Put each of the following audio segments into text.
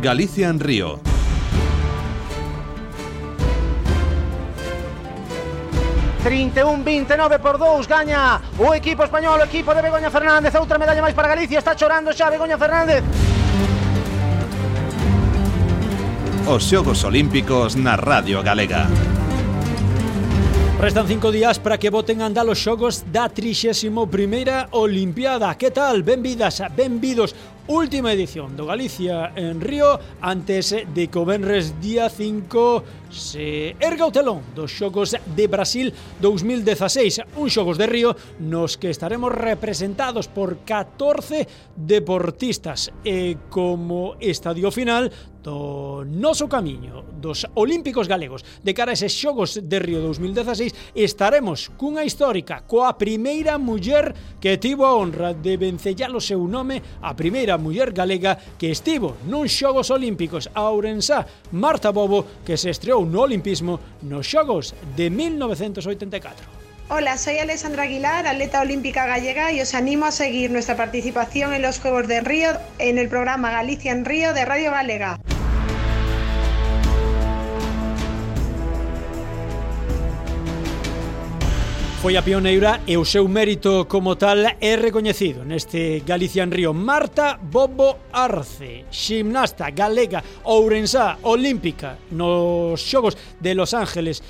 Galicia en Río. ...31, 29 por 2, gaña o equipo español, o equipo de Begoña Fernández... ...outra medalla máis para Galicia, está chorando xa Begoña Fernández. Os Xogos Olímpicos na Radio Galega. Restan cinco días para que voten andar os xogos da 31ª Olimpiada. Que tal? Benvidas, benvidos última edición do Galicia en Río antes de que o Benres día 5 se erga o telón dos Xogos de Brasil 2016, un Xogos de Río nos que estaremos representados por 14 deportistas. E como estadio final do noso camiño dos Olímpicos Galegos de cara a eses xogos de Río 2016 estaremos cunha histórica coa primeira muller que tivo a honra de vencellar o seu nome a primeira muller galega que estivo nun xogos olímpicos a Ourensá Marta Bobo que se estreou no olimpismo nos xogos de 1984 Hola, soy Alessandra Aguilar, atleta olímpica gallega y os animo a seguir nuestra participación en los Juegos de Río en el programa Galicia en Río de Radio Galega. Foi a pioneira e o seu mérito como tal é recoñecido neste Galicia en Río. Marta Bobo Arce, gimnasta galega ourensá olímpica nos Xogos de Los Ángeles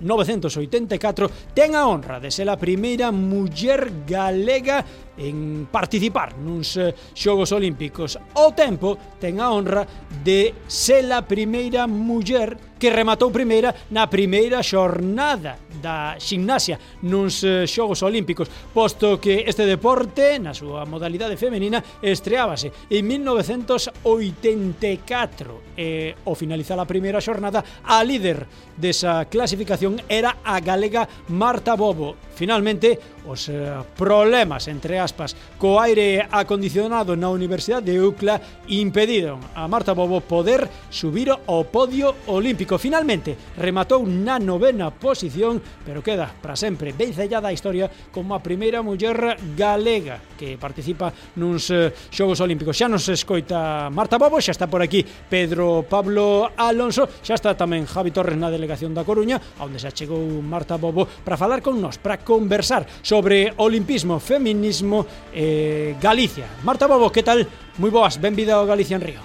1984 ten a honra de ser a primeira muller galega en participar nuns eh, xogos olímpicos. Ao tempo ten a honra de ser a primeira muller que rematou primeira na primeira xornada da ximnasia nuns eh, xogos olímpicos, posto que este deporte, na súa modalidade femenina, estreábase en 1984 e ao finalizar a primeira xornada a líder desa clasificación era a galega Marta Bobo Finalmente, os eh, problemas, entre aspas, co aire acondicionado na Universidade de Ucla impediron a Marta Bobo poder subir ao podio olímpico. Finalmente, rematou na novena posición, pero queda para sempre vencellada a historia como a primeira muller galega que participa nuns eh, Xogos Olímpicos. Xa nos escoita Marta Bobo, xa está por aquí Pedro Pablo Alonso, xa está tamén Javi Torres na delegación da Coruña, onde xa chegou Marta Bobo para falar con nos, para conversar sobre olimpismo, feminismo e eh, Galicia. Marta Bobo, que tal? Moi boas, benvida ao Galicia en Río.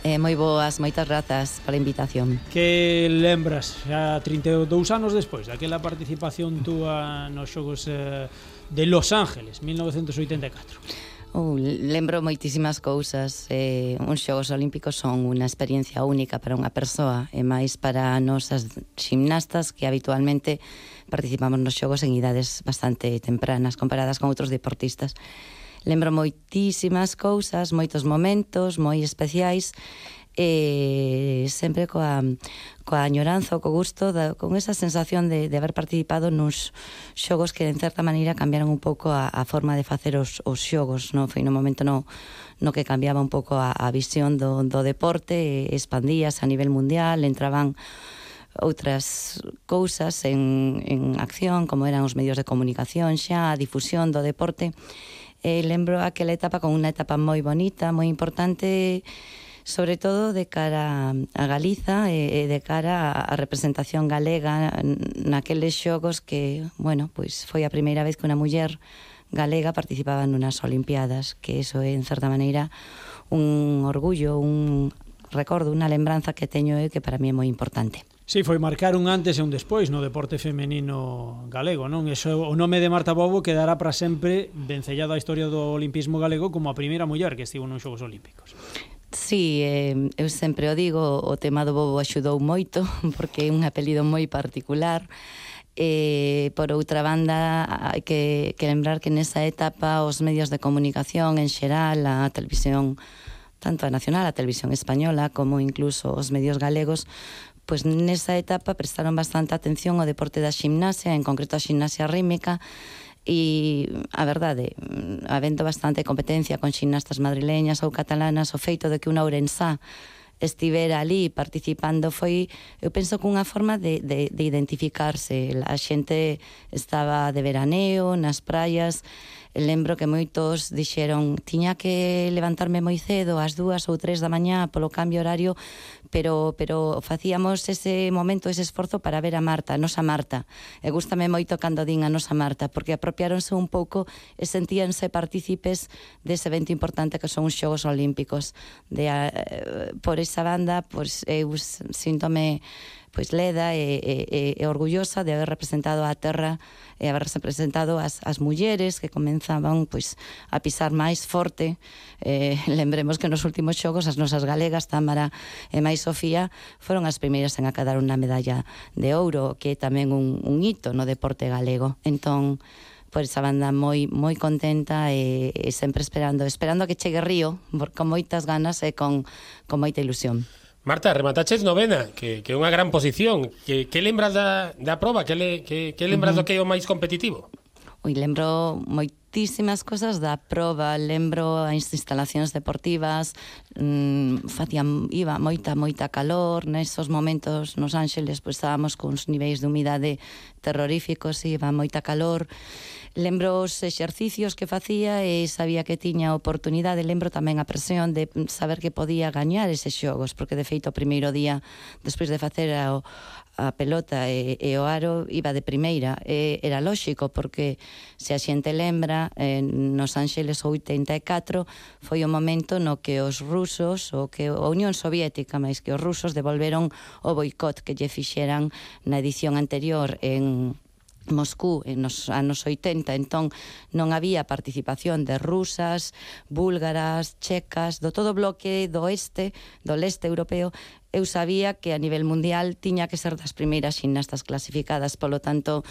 Eh, moi boas, moitas grazas pola invitación. Que lembras xa 32 anos despois daquela participación túa nos xogos eh, de Los Ángeles, 1984? Oh, lembro moitísimas cousas. Eh, uns xogos olímpicos son unha experiencia única para unha persoa e máis para nosas ximnastas que habitualmente participamos nos xogos en idades bastante tempranas comparadas con outros deportistas lembro moitísimas cousas, moitos momentos moi especiais eh, sempre coa, coa añoranza, co gusto, da, con esa sensación de, de haber participado nuns xogos que, en certa maneira, cambiaron un pouco a, a forma de facer os, os xogos. Non? Foi no momento no, no que cambiaba un pouco a, a visión do, do deporte, expandías a nivel mundial, entraban outras cousas en, en acción, como eran os medios de comunicación xa, a difusión do deporte. E lembro aquela etapa con unha etapa moi bonita, moi importante, sobre todo de cara a Galiza e, e de cara a representación galega naqueles xogos que, bueno, pois foi a primeira vez que unha muller galega participaba nunhas Olimpiadas, que eso é, en certa maneira, un orgullo, un recordo, unha lembranza que teño e que para mí é moi importante. Sí, foi marcar un antes e un despois no deporte femenino galego, non? Eso, o nome de Marta Bobo quedará para sempre vencellado a historia do olimpismo galego como a primeira muller que estivo nos Xogos Olímpicos. Sí, eh, eu sempre o digo, o tema do bobo axudou moito, porque é un apelido moi particular. Eh, por outra banda, hai que, que lembrar que nesa etapa os medios de comunicación en xeral, a televisión tanto a nacional, a televisión española, como incluso os medios galegos, pois nesa etapa prestaron bastante atención ao deporte da ximnasia, en concreto a ximnasia rítmica, e a verdade, mm, habendo bastante competencia con xinastas madrileñas ou catalanas, o feito de que unha ourensá estivera ali participando foi, eu penso que unha forma de, de, de identificarse. A xente estaba de veraneo, nas praias, lembro que moitos dixeron tiña que levantarme moi cedo ás dúas ou tres da mañá polo cambio horario pero pero facíamos ese momento, ese esforzo para ver a Marta, a nosa Marta. E gustame moito cando din a nosa Marta, porque apropiáronse un pouco e sentíanse partícipes dese evento importante que son os Xogos Olímpicos. De, a, eh, por esa banda, pois eu síntome pois leda e, e, e orgullosa de haber representado a terra e haber representado as, as mulleres que comenzaban pois a pisar máis forte eh, lembremos que nos últimos xogos as nosas galegas Tamara e máis Sofía foron as primeiras en acadar unha medalla de ouro que é tamén un, un hito no deporte galego entón por esa banda moi moi contenta e, e sempre esperando, esperando a que chegue Río, con moitas ganas e con, con moita ilusión. Marta, remataches novena, que, que é unha gran posición. Que, que lembras da, da proba? Que, le, que, que lembras uh -huh. do que é o máis competitivo? Ui, lembro moitísimas cosas da proba, lembro as instalacións deportivas, mmm, facía, iba moita, moita calor, nesos momentos nos Ángeles pois, estábamos cuns niveis de humidade terroríficos, iba moita calor, lembro os exercicios que facía e sabía que tiña oportunidade, lembro tamén a presión de saber que podía gañar eses xogos, porque de feito o primeiro día despois de facer a, a pelota e, e o aro iba de primeira, e era lóxico porque se a xente lembra en nos Ángeles 84 foi o momento no que os rusos o que a Unión Soviética máis que os rusos devolveron o boicot que lle fixeran na edición anterior en Moscú nos anos 80, entón non había participación de rusas, búlgaras, checas, do todo bloque do oeste, do leste europeo, eu sabía que a nivel mundial tiña que ser das primeiras gimnastas clasificadas, polo tanto,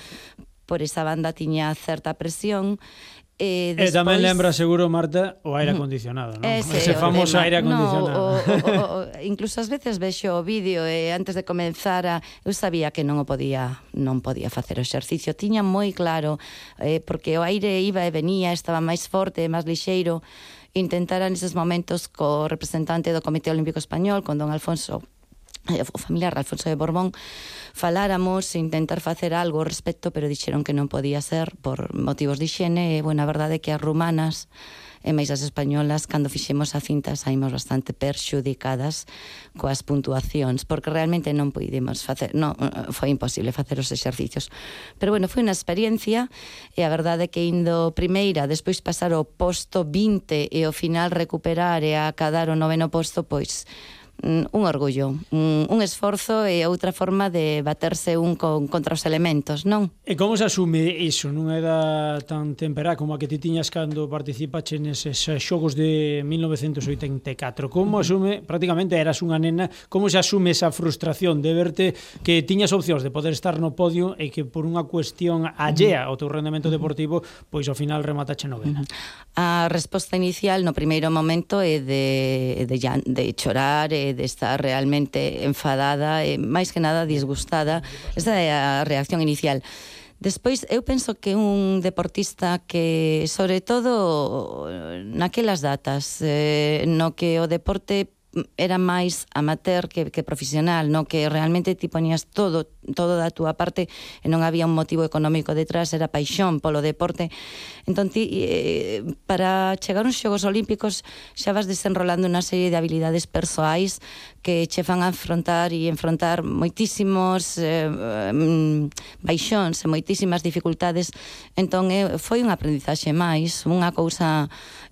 por esa banda tiña certa presión Eh, eh, e, despois... e tamén lembra seguro, Marta, o aire acondicionado, non? Ese, Ese famoso tema. aire acondicionado. No, o, o, o, incluso ás veces vexo o vídeo e antes de comenzar a... Eu sabía que non o podía non podía facer o exercicio. Tiña moi claro, eh, porque o aire iba e venía, estaba máis forte, máis lixeiro. Intentara neses momentos co representante do Comité Olímpico Español, con don Alfonso o familiar Alfonso de Borbón faláramos e intentar facer algo ao respecto, pero dixeron que non podía ser por motivos de higiene e, bueno, a verdade é que as rumanas e máis as españolas, cando fixemos a cinta saímos bastante perxudicadas coas puntuacións, porque realmente non podíamos facer, non, foi imposible facer os exercicios. Pero bueno, foi unha experiencia e a verdade é que indo primeira, despois pasar ao posto 20 e ao final recuperar e acadar o noveno posto, pois un orgullo, un, un esforzo e outra forma de baterse un con, contra os elementos, non? E como se asume iso? Non era tan temperá como a que ti tiñas cando participache neses eh, xogos de 1984. Como asume, prácticamente eras unha nena, como se asume esa frustración de verte que tiñas opcións de poder estar no podio e que por unha cuestión allea ao teu rendemento deportivo, pois ao final rematache novena? A resposta inicial no primeiro momento é de, de, de, chorar, e de estar realmente enfadada e máis que nada disgustada. Esa é a reacción inicial. Despois, eu penso que un deportista que, sobre todo naquelas datas, eh, no que o deporte era máis amateur que, que profesional, no que realmente ti ponías todo, todo da túa parte e non había un motivo económico detrás, era paixón polo deporte. Entón ti, eh, para chegar aos Xogos Olímpicos xa vas desenrolando unha serie de habilidades persoais que che fan afrontar e enfrontar moitísimos eh, mm, baixóns e moitísimas dificultades. Entón eh, foi unha aprendizaxe máis, unha cousa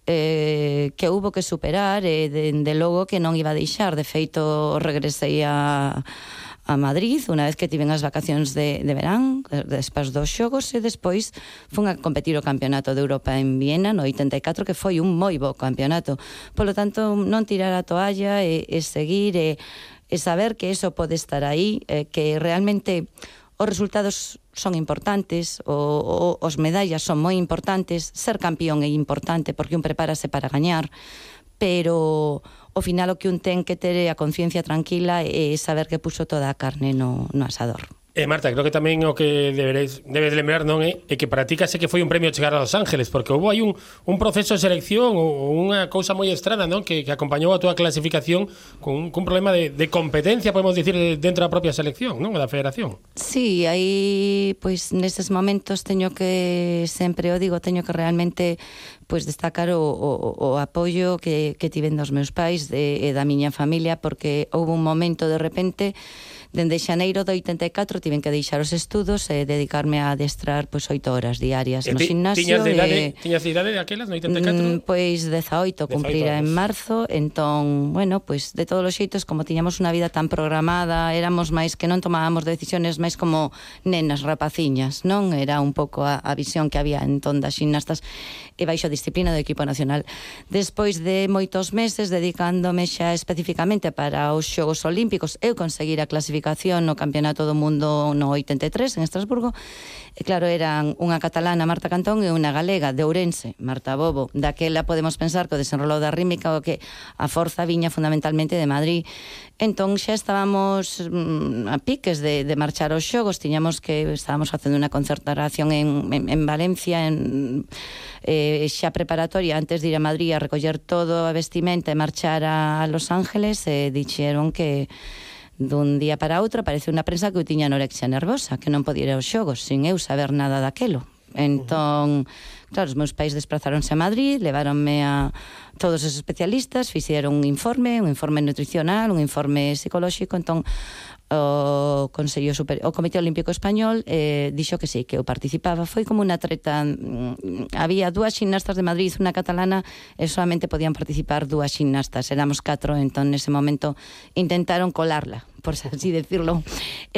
eh, que hubo que superar eh, e dende logo que non iba a deixar. De feito, regresei a, a Madrid unha vez que tiven as vacacións de, de verán eh, despas dos xogos e despois fun a competir o campeonato de Europa en Viena no 84 que foi un moi bo campeonato polo tanto non tirar a toalla e, e seguir e, e saber que eso pode estar aí eh, que realmente os resultados son importantes, o, o, os medallas son moi importantes, ser campeón é importante porque un prepárase para gañar, pero o final o que un ten que ter é a conciencia tranquila e saber que puxo toda a carne no, no asador. E Marta, creo que tamén o que deberéis, debes lembrar non é, é que para ti case que foi un premio chegar a Los Ángeles, porque houve aí un, un proceso de selección ou unha cousa moi estrada non que, que acompañou a túa clasificación con, con un problema de, de competencia, podemos dicir, dentro da propia selección, non? da federación. Sí, aí, pois, neses momentos teño que, sempre o digo, teño que realmente pois destacar o, o, o apoio que, que tiven dos meus pais e, e da miña familia, porque houve un momento de repente Dende xaneiro do 84 tiven que deixar os estudos e dedicarme a adestrar pois oito horas diarias no gimnasio. Tiñas de idade, e, tiñas de idade de aquelas no 84? Mm, pois 18, cumprira en marzo, entón, bueno, pois de todos os xeitos, como tiñamos unha vida tan programada, éramos máis que non tomábamos decisiones máis como nenas rapaciñas, non? Era un pouco a, a visión que había entón das xinastas e baixo a disciplina do equipo nacional. Despois de moitos meses dedicándome xa especificamente para os Xogos Olímpicos, eu conseguir a clasificación clasificación no Campeonato do Mundo no 83 en Estrasburgo. E claro, eran unha catalana Marta Cantón e unha galega de Ourense, Marta Bobo. Daquela podemos pensar que o desenrolo da rímica o que a forza viña fundamentalmente de Madrid. Entón xa estábamos mm, a piques de, de marchar aos xogos, tiñamos que estábamos facendo unha concertación en, en, en Valencia, en, eh, xa preparatoria antes de ir a Madrid a recoller todo a vestimenta e marchar a, a Los Ángeles, eh, dixeron que Dun día para outro apareceu unha prensa que eu tiña anorexia nervosa, que non podía ir aos xogos sin eu saber nada daquelo. Entón, claro, os meus pais desplazaronse a Madrid, leváronme a todos os especialistas, fixeron un informe, un informe nutricional, un informe psicolóxico, entón o Consello Super... o Comité Olímpico Español eh, dixo que sí, que eu participaba. Foi como unha treta, mm, había dúas xinastas de Madrid, unha catalana, e solamente podían participar dúas xinastas, éramos catro, entón nese momento intentaron colarla, por así decirlo.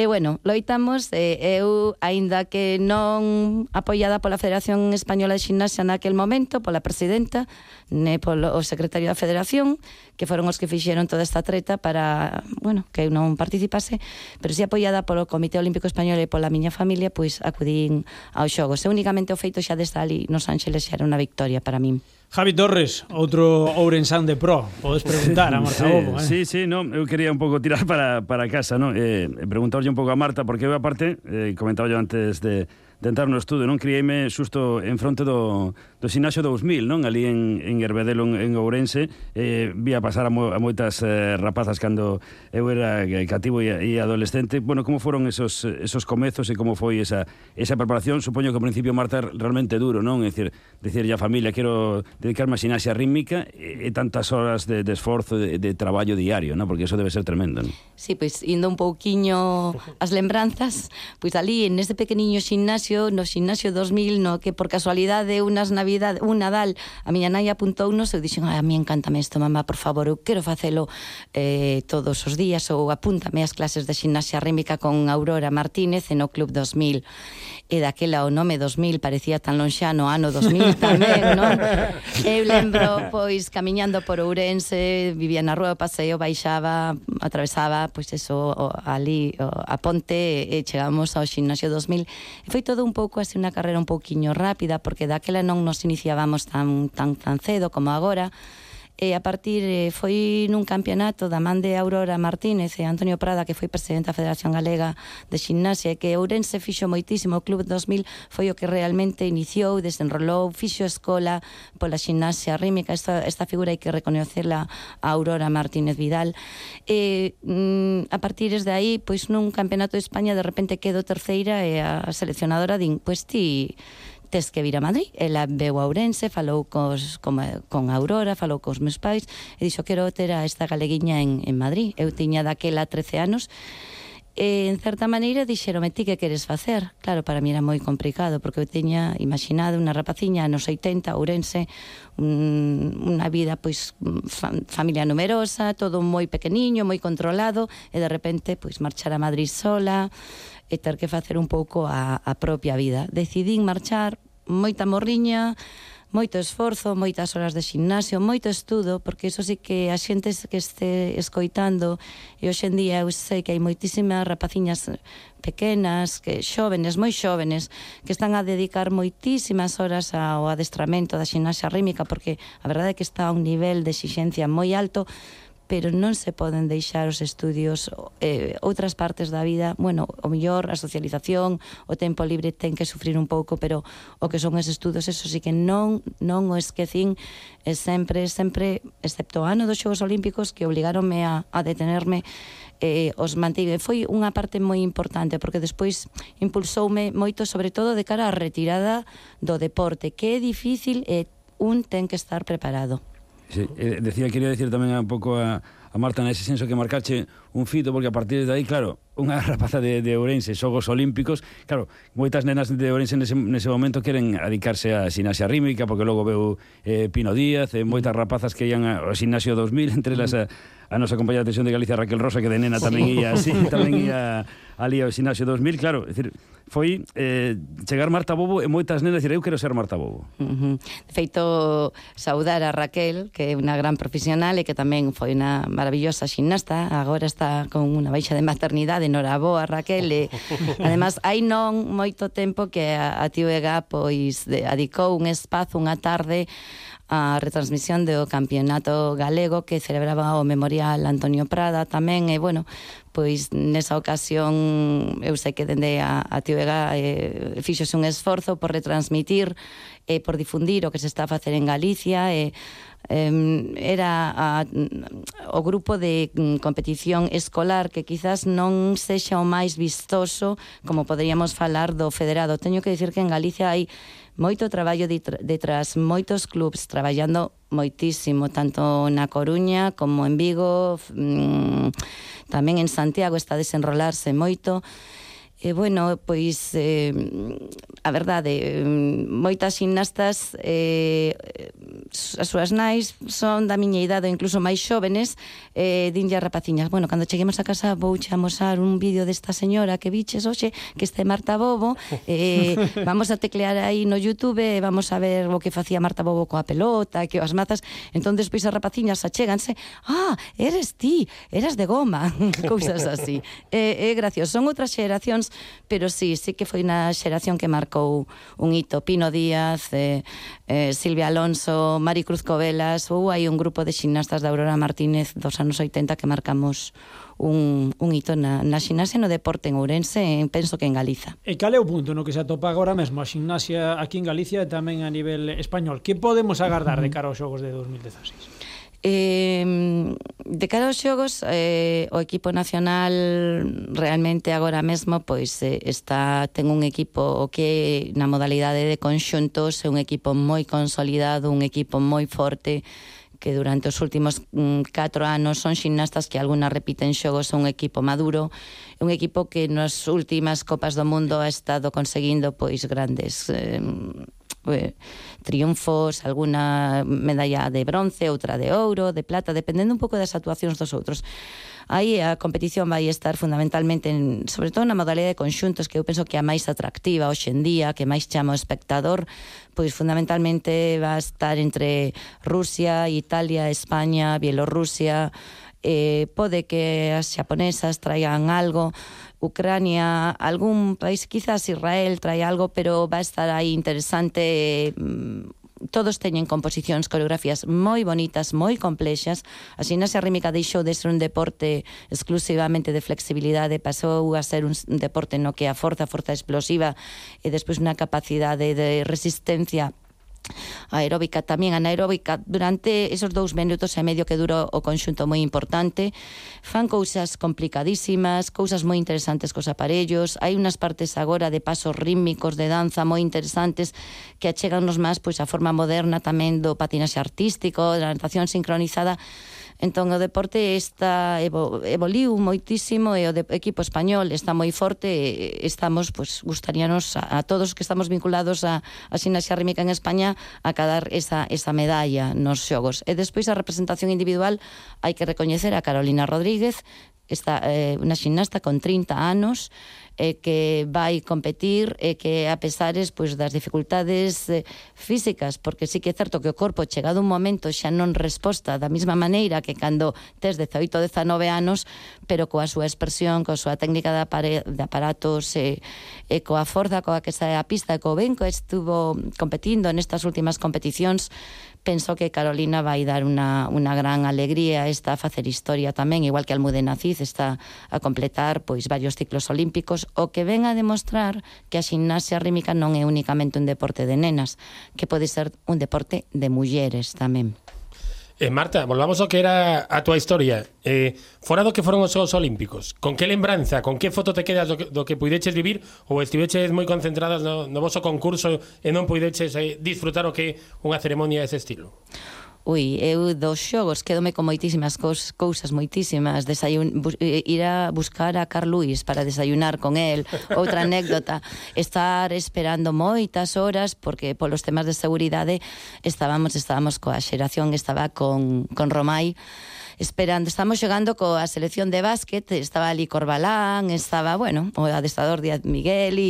E bueno, loitamos, e eu, aínda que non apoiada pola Federación Española de Xinasia naquel momento, pola presidenta, ne polo o secretario da Federación, que foron os que fixeron toda esta treta para, bueno, que eu non participase, pero si apoiada polo Comité Olímpico Español e pola miña familia, pois acudín aos xogos. E únicamente o feito xa desde ali nos Ángeles xa era unha victoria para min. Javi Torres, outro Ourensán de pro, podes preguntar a Marta sí, Bobo, eh? Sí, sí, no, eu quería un pouco tirar para, para casa, no? Eh, preguntarlle un pouco a Marta, porque eu aparte, eh, comentaba yo antes de, entrar no estudo, non? Criei-me xusto en fronte do, do Sinaxo 2000, non? Ali en, en Herbedelo, en, en Ourense, eh, vía pasar a, mo, a moitas eh, rapazas cando eu era cativo e, e adolescente. Bueno, como foron esos, esos comezos e como foi esa, esa preparación? Supoño que ao principio, Marta, realmente duro, non? É dicir, dicir, ya familia, quero dedicarme a sinaxia rítmica e, e tantas horas de, de esforzo, de, de traballo diario, non? Porque eso debe ser tremendo, non? Sí, pois, pues, indo un pouquiño as lembranzas, pois pues, ali, en ese pequeniño ximnasio xinasio, no xinasio 2000, no que por casualidade unas Navidad, un Nadal, a miña nai apuntounos e dixen, a mí encantame isto, mamá, por favor, eu quero facelo eh, todos os días ou apúntame ás clases de ximnasia rítmica con Aurora Martínez no Club 2000. E daquela o nome 2000 parecía tan lonxano, ano 2000 tamén, non? Eu lembro, pois, camiñando por Ourense, vivía na rúa, paseo, baixaba, atravesaba, pois, eso, o, ali, o, a ponte, e chegamos ao ximnasio 2000. E foi todo todo un pouco así unha carrera un pouquiño rápida, porque daquela non nos iniciábamos tan, tan, tan cedo como agora, e a partir eh, foi nun campeonato da man de Aurora Martínez e Antonio Prada que foi presidente da Federación Galega de Ximnasia que Ourense fixo moitísimo. O Club 2000 foi o que realmente iniciou desenrolou, fixo escola pola ximnasia rímica esta, esta figura hai que reconocerla a Aurora Martínez Vidal. E mm, a partir de aí pois nun campeonato de España de repente quedo terceira e a seleccionadora din pois ti tes que vir a Madrid. Ela veu a Ourense, falou cos, con, con Aurora, falou cos meus pais, e dixo, quero ter a esta galeguiña en, en Madrid. Eu tiña daquela 13 anos, e en certa maneira dixeron, ti que queres facer. Claro, para mí era moi complicado porque eu teña imaginado unha rapaciña nos 80, Ourense, un, unha vida pois familia numerosa, todo moi pequeniño, moi controlado e de repente pois marchar a Madrid sola, e ter que facer un pouco a, a propia vida. Decidín marchar moita morriña, moito esforzo, moitas horas de gimnasio, moito estudo, porque iso sí que a xente que este escoitando, e hoxe en día eu sei que hai moitísimas rapaciñas pequenas, que xóvenes, moi xóvenes, que están a dedicar moitísimas horas ao adestramento da ximnasia rítmica, porque a verdade é que está a un nivel de exixencia moi alto, pero non se poden deixar os estudios eh, outras partes da vida, bueno, o mellor a socialización, o tempo libre ten que sufrir un pouco, pero o que son os estudos, eso sí que non non o esquecín e sempre, sempre, excepto o ano dos Xogos Olímpicos que obligaronme a, a detenerme eh, os mantive. Foi unha parte moi importante, porque despois impulsoume moito, sobre todo, de cara á retirada do deporte, que é difícil e un ten que estar preparado. Sí, eh, decía, quería decir tamén un pouco a, a Marta nese senso que marcache un fito, porque a partir de aí, claro, unha rapaza de, de Ourense, xogos olímpicos, claro, moitas nenas de Ourense nese, nese momento queren adicarse a xinasia rítmica, porque logo veu eh, Pino Díaz, e eh, moitas rapazas que ian ao xinasio 2000, entre las... Mm. A, a nosa compañera de atención de Galicia Raquel Rosa que de nena tamén ía, sí, tamén ía ali ao Sinaxe 2000, claro, é dicir, foi eh, chegar Marta Bobo e moitas nenas dicir, eu quero ser Marta Bobo. Uh -huh. De feito, saudar a Raquel, que é unha gran profesional e que tamén foi unha maravillosa xinasta, agora está con unha baixa de maternidade, noraboa Raquel, e además hai non moito tempo que a, a tío Ega pois de, adicou un espazo, unha tarde a retransmisión do campeonato galego que celebraba o Memorial Antonio Prada tamén e bueno, pois nesa ocasión eu sei que dende a, a Tiovega eh, fixose un esforzo por retransmitir e eh, por difundir o que se está a facer en Galicia e eh, eh, era a, o grupo de mm, competición escolar que quizás non sexa o máis vistoso como poderíamos falar do federado. Teño que dicir que en Galicia hai moito traballo detrás, moitos clubs traballando moitísimo, tanto na Coruña como en Vigo, mm, tamén en Santiago está a desenrolarse moito, E bueno, pois eh, a verdade, eh, moitas gimnastas eh, as súas nais son da miña idade, incluso máis xóvenes, eh, dinlle rapaciñas, bueno, cando cheguemos a casa vou che amosar un vídeo desta señora que viches hoxe, que este Marta Bobo, eh, vamos a teclear aí no Youtube, eh, vamos a ver o que facía Marta Bobo coa pelota, que as mazas, entón despois as rapaciñas achéganse, ah, eres ti, eras de goma, cousas así. É eh, eh, gracioso, son outras xeracións anos, pero sí, sí que foi na xeración que marcou un hito. Pino Díaz, eh, eh, Silvia Alonso, Mari Cruz Covelas, ou hai un grupo de xinastas da Aurora Martínez dos anos 80 que marcamos un, un hito na, na xinasia no deporte en Ourense, en, penso que en Galiza. E cal é o punto no que se atopa agora mesmo a xinasia aquí en Galicia e tamén a nivel español? Que podemos agardar de cara aos xogos de 2016? Eh, de cara aos xogos, eh, o equipo nacional realmente agora mesmo pois eh, está ten un equipo o que na modalidade de conxuntos é un equipo moi consolidado, un equipo moi forte que durante os últimos mm, 4 anos son ximnastas que algunas repiten xogos son un equipo maduro, un equipo que nas últimas copas do mundo ha estado conseguindo pois grandes eh, eh, triunfos, alguna medalla de bronce, outra de ouro, de plata, dependendo un pouco das actuacións dos outros. Aí a competición vai estar fundamentalmente, en, sobre todo na modalidade de conxuntos, que eu penso que é a máis atractiva hoxe en día, que máis chama o espectador, pois fundamentalmente va a estar entre Rusia, Italia, España, Bielorrusia, eh, pode que as xaponesas traigan algo, Ucrania, algún país, quizás Israel trae algo, pero va a estar aí interesante eh, todos teñen composicións, coreografías moi bonitas, moi complexas. Así nasa rítmica deixou de ser un deporte exclusivamente de flexibilidade, pasou a ser un deporte no que a forza, forza explosiva e despois unha capacidade de resistencia aeróbica tamén. Anaeróbica durante esos dous minutos e medio que durou o conxunto moi importante fan cousas complicadísimas cousas moi interesantes cos aparellos. Hai unhas partes agora de pasos rítmicos de danza moi interesantes que achegannos máis pois a forma moderna tamén do patinaxe artístico da natación sincronizada Entón o deporte está evo, evoluiu moitísimo e o de, equipo español está moi forte e estamos, pois, gustaríanos a, a todos que estamos vinculados a, a sinaxia rítmica en España a cadar esa, esa medalla nos xogos. E despois a representación individual hai que recoñecer a Carolina Rodríguez está eh, unha xinasta con 30 anos eh, que vai competir e eh, que a pesares pois, das dificultades eh, físicas, porque sí que é certo que o corpo chegado un momento xa non resposta da mesma maneira que cando tes 18 ou 19 anos, pero coa súa expresión, coa súa técnica de, apare, de aparatos e, eh, e coa forza coa que sae a pista e co ben que estuvo competindo nestas últimas competicións, penso que Carolina vai dar unha, unha gran alegría, está a facer historia tamén, igual que Almudena Cid está a completar pois varios ciclos olímpicos, o que ven a demostrar que a gimnasia rítmica non é únicamente un deporte de nenas, que pode ser un deporte de mulleres tamén. Eh, Marta, volvamos ao que era a túa historia. Eh, fora do que foron os Xogos Olímpicos, con que lembranza, con que foto te quedas do que, do que puideches vivir ou estiveches moi concentradas no, no vosso concurso e non puideches eh, disfrutar o que unha ceremonia dese estilo? Ui, eu dos xogos quedome con moitísimas cous, cousas, moitísimas. Desayun, bus, eh, ir a buscar a Carl Luis para desayunar con el. Outra anécdota, estar esperando moitas horas porque polos temas de seguridade estábamos estábamos coa xeración, estaba con, con Romai esperando, estamos xogando coa selección de básquet, estaba ali Corbalán, estaba, bueno, o adestador Díaz Miguel e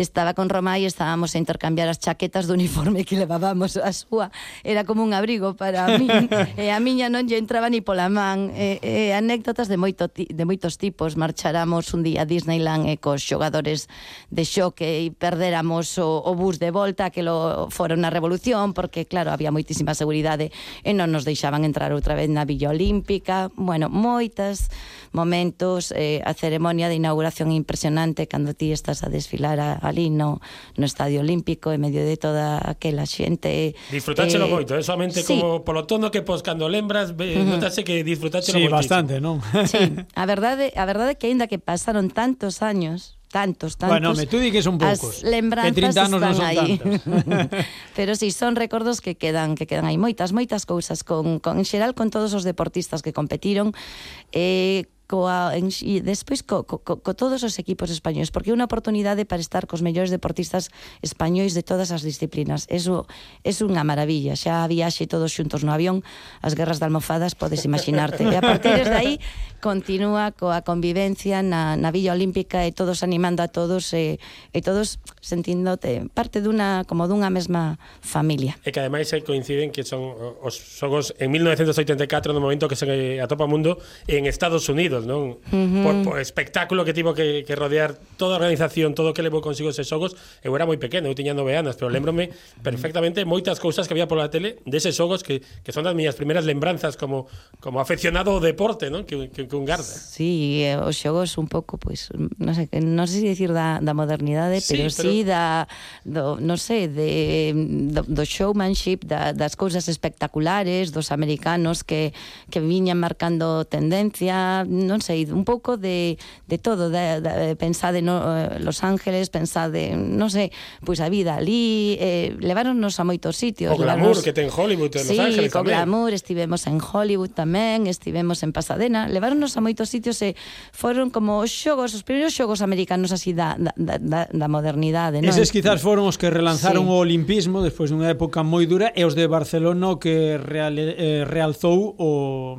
estaba con Roma e estábamos a intercambiar as chaquetas do uniforme que levábamos a súa, era como un abrigo para mí. e a miña non lle entraba ni pola man, e, e anécdotas de moito de moitos tipos, marcharamos un día a Disneyland e cos xogadores de xoque e perderamos o, o bus de volta, que lo fora unha revolución porque claro, había moitísima seguridade e non nos deixaban entrar outra vez na Villa Olímpica típica, bueno, moitas momentos, eh, a ceremonia de inauguración impresionante cando ti estás a desfilar a, ali no, no Estadio Olímpico en medio de toda aquela xente. Disfrutáchelo eh, moito, é eh, solamente sí. como polo tono que pos cando lembras, uh -huh. notase que disfrutáchelo sí, moito. bastante, non? sí, a verdade, a verdade que aínda que pasaron tantos años, tantos, tantos. Bueno, me tú di que son poucos. As lembranzas que están non aí. Pero si sí, son recordos que quedan, que quedan aí moitas, moitas cousas con, con en xeral con todos os deportistas que competiron. Eh, coa e despois co, co, co, todos os equipos españoles, porque é unha oportunidade para estar cos mellores deportistas españois de todas as disciplinas. Eso é unha maravilla. Xa viaxe todos xuntos no avión, as guerras de almofadas podes imaginarte. E a partir de aí continúa coa convivencia na, na Villa Olímpica e todos animando a todos e, e todos sentíndote parte dunha como dunha mesma familia. E que ademais aí coinciden que son os xogos en 1984 no momento que se atopa o mundo en Estados Unidos anos, non? Uh -huh. por, por espectáculo que tivo que, que rodear toda a organización, todo o que levou consigo eses xogos, eu era moi pequeno, eu tiña nove anos, pero lembrome perfectamente moitas cousas que había pola tele deses xogos que, que son das miñas primeiras lembranzas como como aficionado ao deporte, non? Que, que, que un garda. Sí, os xogos un pouco, pois, pues, non sei, non sei se dicir da, da modernidade, sí, pero, pero sí da, do, non sei, de, do, do showmanship, da, das cousas espectaculares, dos americanos que, que viñan marcando tendencia, non sei, un pouco de, de todo, de, de, pensade no, eh, Los Ángeles, pensade, non sei, pois a vida ali, eh, leváronnos a moitos sitios. O glamour que ten Hollywood en sí, Los Ángeles co o glamour, estivemos en Hollywood tamén, estivemos en Pasadena, leváronnos a moitos sitios e foron como os xogos, os primeiros xogos americanos así da, da, da, da modernidade. Non? Eses quizás foron os que relanzaron sí. o olimpismo despois dunha época moi dura e os de Barcelona que real, eh, realzou o,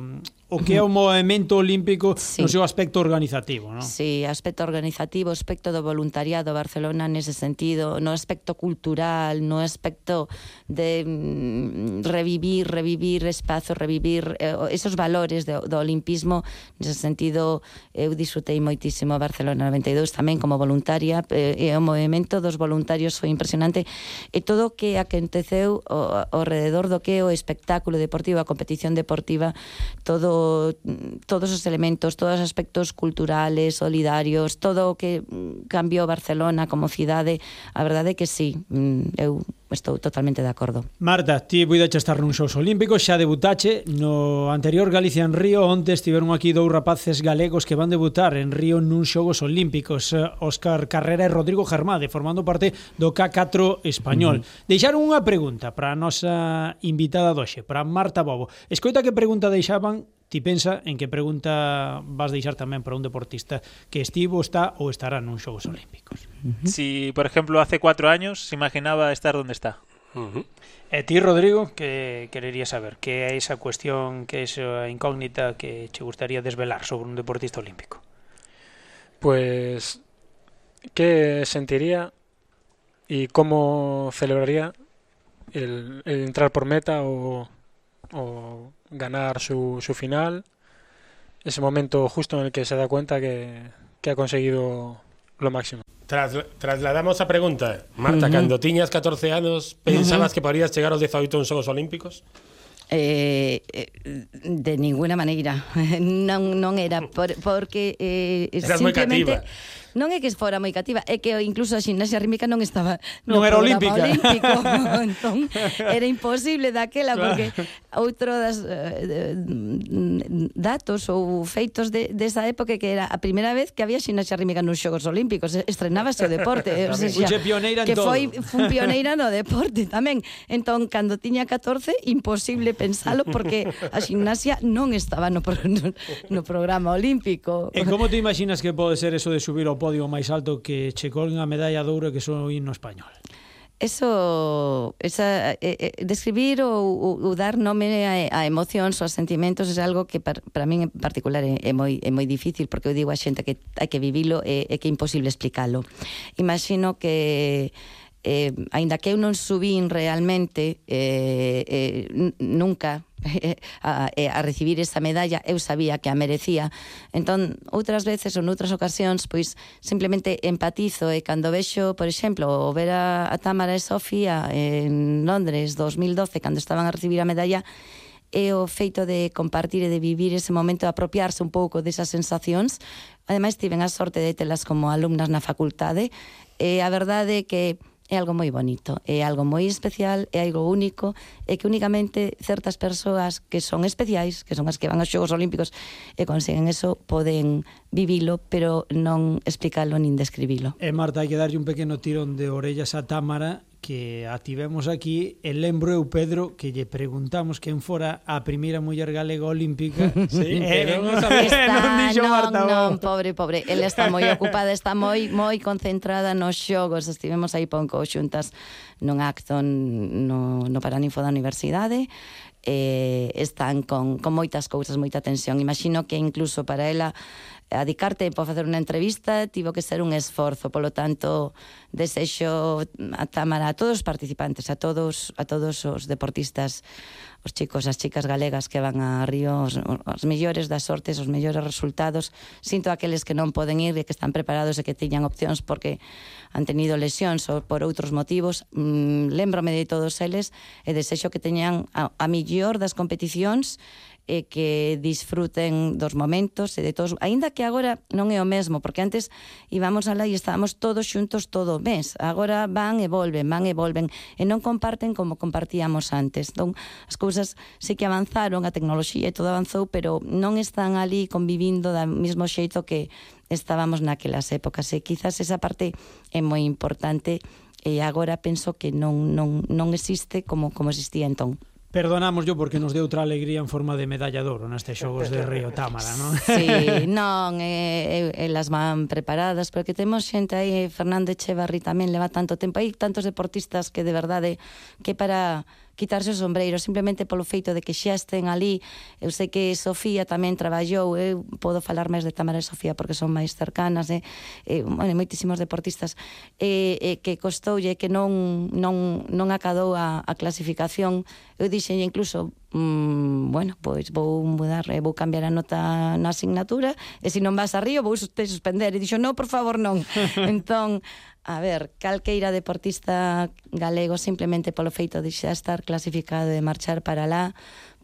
o que é o movimento olímpico sí. no seu aspecto organizativo, non? Sí, aspecto organizativo, aspecto do voluntariado Barcelona nese sentido, no aspecto cultural, no aspecto de mm, revivir, revivir espazo, revivir eh, esos valores do, do olimpismo nese sentido eu disfrutei moitísimo Barcelona 92 tamén como voluntaria eh, e o movimento dos voluntarios foi impresionante e todo o que aconteceu ao, ao rededor do que é o espectáculo deportivo, a competición deportiva todo todos os elementos, todos os aspectos culturales, solidarios, todo o que cambiou Barcelona como cidade, a verdade é que sí, mm, eu estou totalmente de acordo. Marta, ti puidache estar nun xous olímpicos, xa debutache no anterior Galicia en Río, onte estiveron aquí dous rapaces galegos que van debutar en Río nun xogos olímpicos, eh, Óscar Carrera e Rodrigo Germade, formando parte do K4 español. Uh -huh. Deixaron unha pregunta para a nosa invitada doxe, para Marta Bobo. Escoita que pregunta deixaban ti pensa en que pregunta vas deixar tamén para un deportista que estivo, está ou estará nun xogos olímpicos. Uh -huh. Si, por ejemplo, hace cuatro años se imaginaba estar donde está. Uh -huh. Ti, Rodrigo, que querería saber? Que é esa cuestión, que é esa incógnita que che gustaría desvelar sobre un deportista olímpico? Pues ¿qué sentiría y cómo celebraría el, el entrar por meta o, o ganar su, su final? Ese momento justo en el que se da cuenta que, que ha conseguido lo máximo. Tras, trasladamos a pregunta. Marta, uh -huh. cando tiñas 14 anos, pensabas uh -huh. que poderías chegar aos 18 uns Xogos Olímpicos? Eh, eh de ninguna maneira. Non, non era por, porque eh, Eras simplemente moi cativa. Non é que fora moi cativa, é que incluso a ximnasia rítmica non estaba non era olímpica. Olímpico, entón, era imposible daquela claro. porque outro das eh, mm, datos ou feitos de, desa época que era a primeira vez que había ximnasia rítmica nos Xogos Olímpicos, estrenábase o deporte, eh, o sea, xa, pioneira que foi fun pioneira no deporte tamén. Entón, cando tiña 14, imposible pensalo porque a gimnasia non estaba no, pro, no, no programa olímpico. E como te imaginas que pode ser eso de subir ao podio máis alto que che colguen a medalla de ouro que son o himno español. Eso, esa, eh, eh, describir ou, ou dar nome a, a emocións ou a sentimentos é algo que para, para min en particular é, é, moi, é moi difícil porque eu digo a xente que hai que vivilo e, e que é imposible explicalo. Imagino que eh, aínda que eu non subín realmente eh, eh, nunca eh, a, eh, a recibir esa medalla, eu sabía que a merecía. Entón, outras veces ou noutras ocasións, pois simplemente empatizo e cando vexo, por exemplo, o ver a, a Tamara e Sofía en Londres 2012, cando estaban a recibir a medalla, é o feito de compartir e de vivir ese momento, de apropiarse un pouco desas sensacións. Ademais, tiven a sorte de telas como alumnas na facultade. E a verdade é que é algo moi bonito, é algo moi especial, é algo único, e que únicamente certas persoas que son especiais, que son as que van aos Xogos Olímpicos e consiguen eso, poden vivilo, pero non explicalo nin describilo. E Marta, hai que darlle un pequeno tirón de orellas a Támara que a tivemos aquí e lembro eu, Pedro, que lle preguntamos quen fora a primeira muller galega olímpica. Sí, e, pero eh, non, está, non dixo Marta non, non, pobre, pobre, ela está moi ocupada está moi moi concentrada nos xogos. Estivemos aí pon xuntas nun acto no, no Paraninfo da Universidade eh, están con, con moitas cousas, moita tensión. Imagino que incluso para ela adicar tempo a facer unha entrevista tivo que ser un esforzo, polo tanto Desexo a Tamara a todos os participantes, a todos a todos os deportistas, os chicos, as chicas galegas que van a Río, os, os mellores das sortes, os mellores resultados. Sinto aqueles que non poden ir e que están preparados e que tiñan opcións porque han tenido lesións ou por outros motivos. Mm, lembrome de todos eles e desexo que teñan a, a millor das competicións e que disfruten dos momentos e de todos, aínda que agora non é o mesmo, porque antes íbamos alá e estábamos todos xuntos todo ves, agora van e volven, van e volven, e non comparten como compartíamos antes. Entón, as cousas sí que avanzaron, a tecnoloxía e todo avanzou, pero non están ali convivindo da mesmo xeito que estábamos naquelas épocas. E quizás esa parte é moi importante e agora penso que non, non, non existe como, como existía entón. Perdonamos yo porque nos deu outra alegría en forma de medalla de oro nestes xogos de Río Támara, non? Sí, non, eh, elas van preparadas, pero que temos xente aí, Fernando Echevarri tamén leva tanto tempo aí, tantos deportistas que de verdade que para quitarse o sombreiro simplemente polo feito de que xa estén ali eu sei que Sofía tamén traballou eu podo falar máis de Tamara e Sofía porque son máis cercanas e, e bueno, moitísimos deportistas e, e que costoulle que non, non, non acadou a, a clasificación eu dixenlle incluso mm, bueno, pois vou mudar, vou cambiar a nota na asignatura, e se non vas a Río vou te suspender. E dixo, non, por favor, non. entón, A ver, calqueira deportista galego simplemente polo feito de xa estar clasificado e marchar para lá,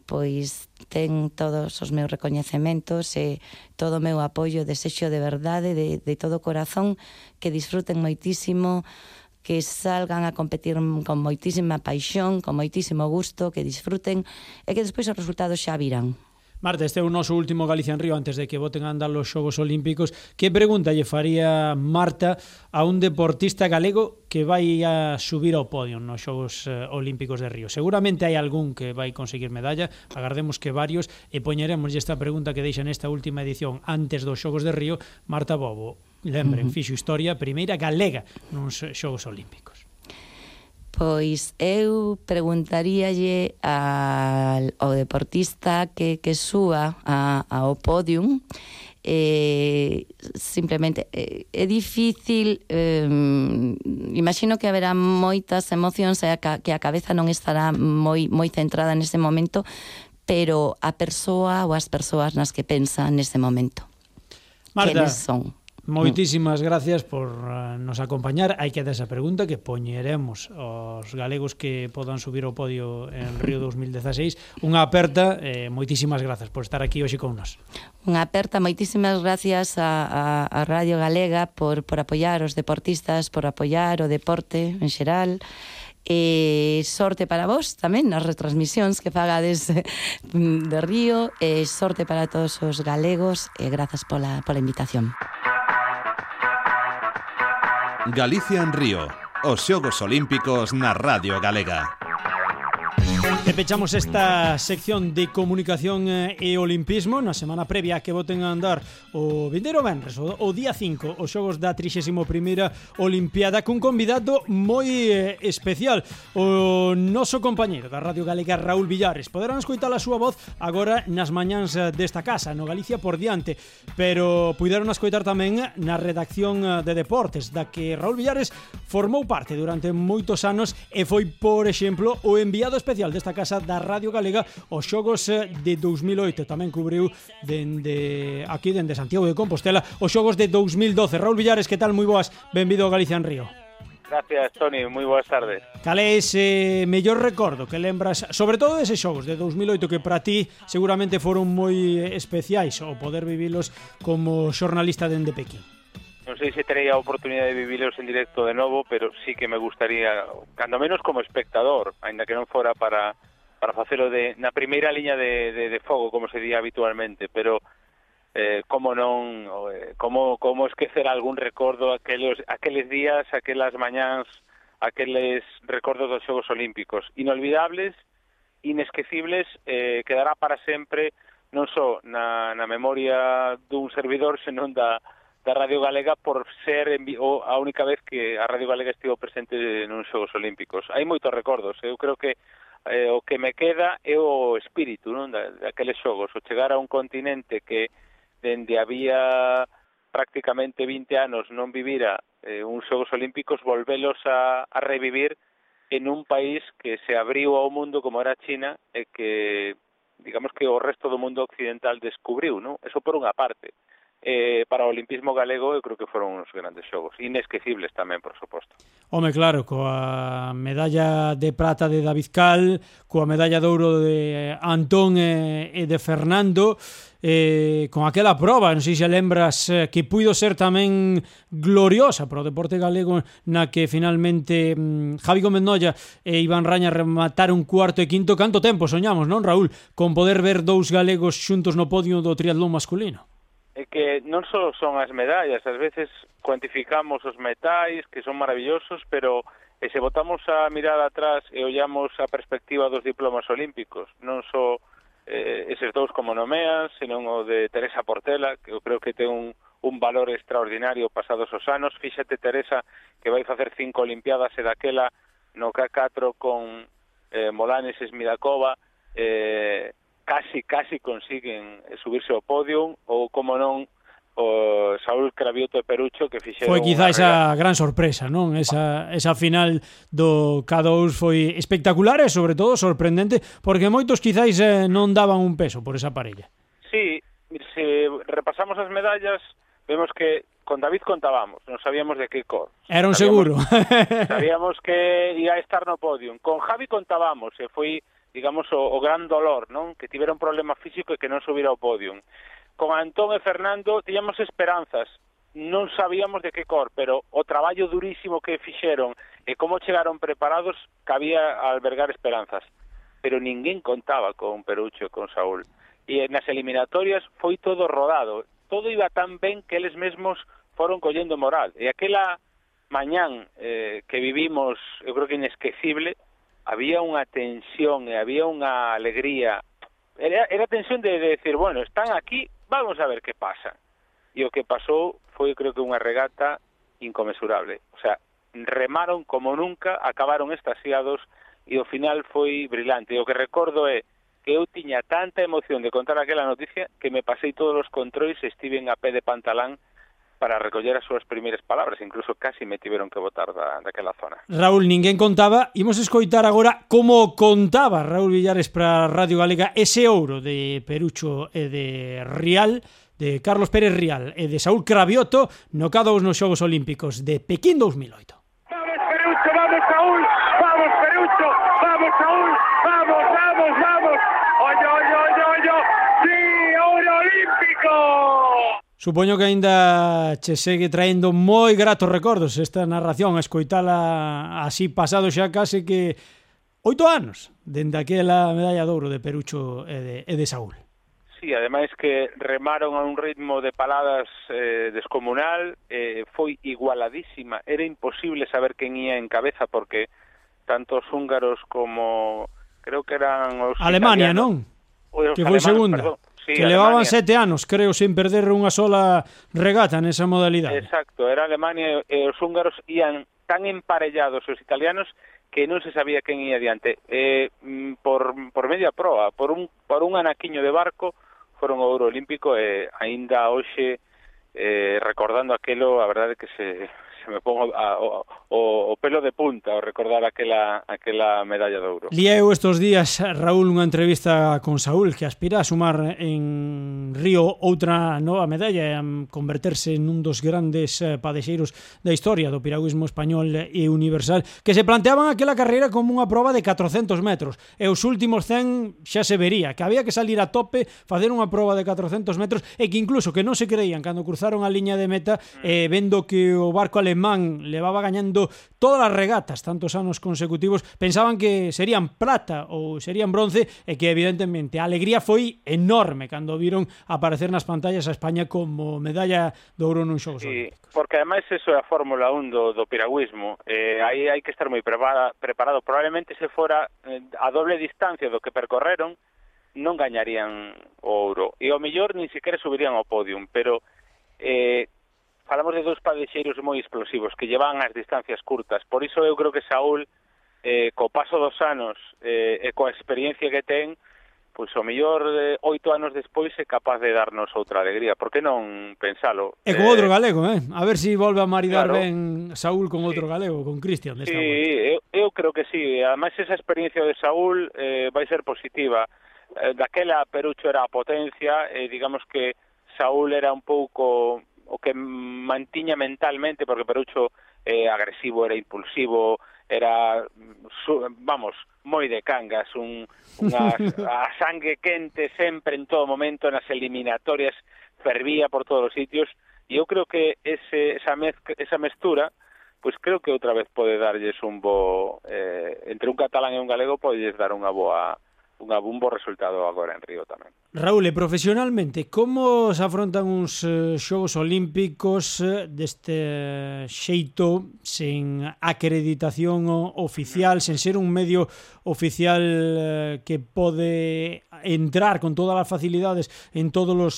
pois ten todos os meus recoñecementos e todo o meu apoio, desexo de verdade, de, de todo o corazón, que disfruten moitísimo, que salgan a competir con moitísima paixón, con moitísimo gusto, que disfruten e que despois os resultados xa virán. Marta, este é o noso último Galicia en Río antes de que voten a andar os Xogos Olímpicos. Que pregunta lle faría Marta a un deportista galego que vai a subir ao podio nos Xogos eh, Olímpicos de Río? Seguramente hai algún que vai conseguir medalla, agardemos que varios, e poñeremos esta pregunta que deixa nesta última edición antes dos Xogos de Río, Marta Bobo. Lembren, uh -huh. fixo historia primeira galega nos Xogos Olímpicos. Pois eu preguntaríalle al, ao deportista que, que súa a, ao podium eh, simplemente eh, é difícil eh, imagino que haberá moitas emocións e a, que a cabeza non estará moi moi centrada nese momento pero a persoa ou as persoas nas que pensa nese momento Marta, quenes son. Moitísimas gracias por eh, nos acompañar. Hai que esa pregunta que poñeremos aos galegos que podan subir ao podio en Río 2016. Unha aperta, eh, moitísimas gracias por estar aquí hoxe con nos. Unha aperta, moitísimas gracias a, a, a Radio Galega por, por apoiar os deportistas, por apoiar o deporte en xeral e sorte para vos tamén nas retransmisións que fagades eh, de Río e sorte para todos os galegos e grazas pola, pola invitación. Galicia en Río, os Xogos Olímpicos na Radio Galega. E pechamos esta sección de comunicación eh, e olimpismo. Na semana previa que voten a andar o vindeiro Benres, o, o día 5, os xogos da 31ª Olimpiada cun convidado moi eh, especial, o noso compañeiro da Radio Galega Raúl Villares. Poderán escoitar a súa voz agora nas mañáns eh, desta casa, no Galicia por diante, pero puderon escoitar tamén na redacción de deportes, da que Raúl Villares formou parte durante moitos anos e foi, por exemplo, o enviado especial desta casa casa da Radio Galega os xogos eh, de 2008 tamén cubriu dende aquí dende Santiago de Compostela os xogos de 2012 Raúl Villares, que tal? Moi boas, benvido a Galicia en Río Gracias, Tony. Moi boas tardes. Cal é ese mellor recordo que lembras, sobre todo deses xogos de 2008 que para ti seguramente foron moi especiais o poder vivilos como xornalista dende Pequín? Non sei se terei a oportunidade de vivilos en directo de novo, pero sí que me gustaría, cando menos como espectador, ainda que non fora para para facelo de, na primeira liña de, de, de fogo, como se di habitualmente, pero eh, como non eh, como, como esquecer algún recordo aqueles, aqueles días, aquelas mañáns, aqueles recordos dos Xogos Olímpicos. Inolvidables, inesquecibles, eh, quedará para sempre non só na, na memoria dun servidor, senón da, da Radio Galega por ser en, o, a única vez que a Radio Galega estivo presente nuns Xogos Olímpicos. Hai moitos recordos, eu creo que eh, o que me queda é o espírito non da, daqueles xogos, o chegar a un continente que dende había prácticamente 20 anos non vivira eh, uns xogos olímpicos, volvelos a, a revivir en un país que se abriu ao mundo como era China e que digamos que o resto do mundo occidental descubriu, non? Eso por unha parte eh, para o olimpismo galego eu creo que foron uns grandes xogos. Inesquecibles tamén, por suposto. Home, claro, coa medalla de prata de David Cal coa medalla de ouro de Antón e, e de Fernando eh, con aquela proba, non sei se lembras eh, que puido ser tamén gloriosa para o deporte galego na que finalmente mm, Javi Gómez Noya e Iván Raña remataron cuarto e quinto. Canto tempo soñamos, non Raúl? Con poder ver dous galegos xuntos no podio do triatlón masculino? é que non só son as medallas, ás veces cuantificamos os metais, que son maravillosos, pero e se botamos a mirada atrás e ollamos a perspectiva dos diplomas olímpicos, non só eh, eses dous como nomeas, senón o de Teresa Portela, que eu creo que ten un, un valor extraordinario pasados os anos. Fíxate, Teresa, que vai facer cinco Olimpiadas e daquela no K4 con eh, Molanes e Smidakova, eh, casi, casi consiguen eh, subirse ao podio ou, como non, o Saúl Cravioto e Perucho que fixeron Foi quizá esa gran sorpresa, non? Esa, esa final do K2 foi espectacular e sobre todo sorprendente porque moitos quizáis eh, non daban un peso por esa parella. Sí, se repasamos as medallas vemos que con David contábamos, non sabíamos de que cor. Era un sabíamos, seguro. sabíamos que ia estar no podio. Con Javi contábamos, e foi digamos, o, o gran dolor, non? Que tivera un problema físico e que non subira ao podium. Con Antón e Fernando tiñamos esperanzas, non sabíamos de que cor, pero o traballo durísimo que fixeron e como chegaron preparados cabía albergar esperanzas. Pero ninguén contaba con Perucho e con Saúl. E nas eliminatorias foi todo rodado, todo iba tan ben que eles mesmos foron collendo moral. E aquela mañán eh, que vivimos, eu creo que inesquecible, había unha tensión e había unha alegría. Era, era tensión de, de decir, bueno, están aquí, vamos a ver que pasa. E o que pasou foi, creo que, unha regata incomensurable. O sea, remaron como nunca, acabaron estasiados e o final foi brillante. E o que recordo é que eu tiña tanta emoción de contar aquela noticia que me pasei todos os controis e estiven a pé de pantalán para recoller as súas primeiras palabras, incluso casi me tiveron que botar da, daquela zona. Raúl, ninguén contaba, imos escoitar agora como contaba Raúl Villares para Radio Galega ese ouro de Perucho e de Rial, de Carlos Pérez Rial e de Saúl Cravioto no cada nos Xogos Olímpicos de Pequín 2008. Supoño que aínda che segue traendo moi gratos recordos esta narración, escoitala así pasado xa case que oito anos dende aquela medalla de ouro de Perucho e de, e de Saúl. Sí, ademais que remaron a un ritmo de paladas eh, descomunal, eh, foi igualadísima, era imposible saber quen ía en cabeza porque tantos húngaros como creo que eran os Alemania, non? Os que foi segunda. Perdón, sí, que levaban sete anos, creo, sin perder unha sola regata nesa modalidade. Exacto, era Alemania e os húngaros ian tan emparellados os italianos que non se sabía quen ia adiante. Eh, mm, por, por media proa, por un, por un anaquiño de barco, foron ao Ouro Olímpico e aínda hoxe eh, recordando aquelo, a verdade é que se, se me pon o, o, o pelo de punta ao recordar aquela, aquela medalla de ouro. Lieu estes días, Raúl, unha entrevista con Saúl que aspira a sumar en Río outra nova medalla e a converterse nun dos grandes eh, padexeiros da historia do piragüismo español e universal que se planteaban aquela carreira como unha proba de 400 metros e os últimos 100 xa se vería que había que salir a tope, facer unha proba de 400 metros e que incluso que non se creían cando cruzaron a liña de meta mm. eh, vendo que o barco alemán alemán levaba gañando todas as regatas tantos anos consecutivos, pensaban que serían prata ou serían bronce e que evidentemente a alegría foi enorme cando viron aparecer nas pantallas a España como medalla de ouro nun xogo sí, Porque ademais eso é a Fórmula 1 do, do piragüismo, eh, aí hai que estar moi preparado, preparado. probablemente se fora eh, a doble distancia do que percorreron, non gañarían o ouro. E ao mellor nin sequera subirían ao podium, pero eh, falamos de dous padexeiros moi explosivos que llevan as distancias curtas. Por iso eu creo que Saúl, eh, co paso dos anos eh, e coa experiencia que ten, pois o mellor de oito anos despois é capaz de darnos outra alegría. Por que non pensalo? E con eh, outro galego, eh? A ver se si volve a maridar claro, ben Saúl con sí, outro galego, con Cristian. Sí, eu, eu creo que sí. Ademais, esa experiencia de Saúl eh, vai ser positiva. Eh, daquela Perucho era a potencia, eh, digamos que Saúl era un pouco o que mantiña mentalmente, porque Perucho eh, agresivo, era impulsivo, era, mm, su, vamos, moi de cangas, un, unha, a sangue quente sempre en todo momento, nas eliminatorias, fervía por todos os sitios, e eu creo que ese, esa, mezcla, esa mestura, pois creo que outra vez pode darlles un bo... Eh, entre un catalán e un galego podes dar unha boa unha un bo resultado agora en Río tamén. Raúl, e profesionalmente, como se afrontan uns eh, xogos olímpicos eh, deste xeito sen acreditación oficial, mm. sen ser un medio oficial eh, que pode entrar con todas as facilidades en todos os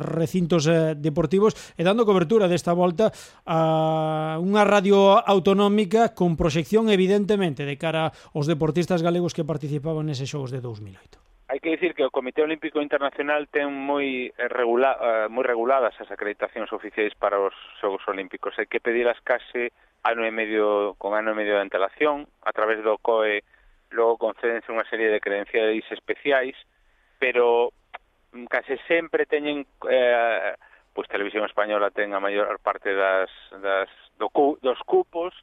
recintos deportivos e dando cobertura desta volta a unha radio autonómica con proxección evidentemente de cara aos deportistas galegos que participaban neses xogos de 2008. Hai que dicir que o Comité Olímpico Internacional ten moi, eh, regula, eh, moi reguladas as acreditacións oficiais para os Xogos Olímpicos. Hai que pedilas case ano e medio, con ano e medio de antelación, a través do COE logo concédense unha serie de credenciais especiais, pero mm, case sempre teñen eh, pois Televisión Española ten a maior parte das, das do, dos cupos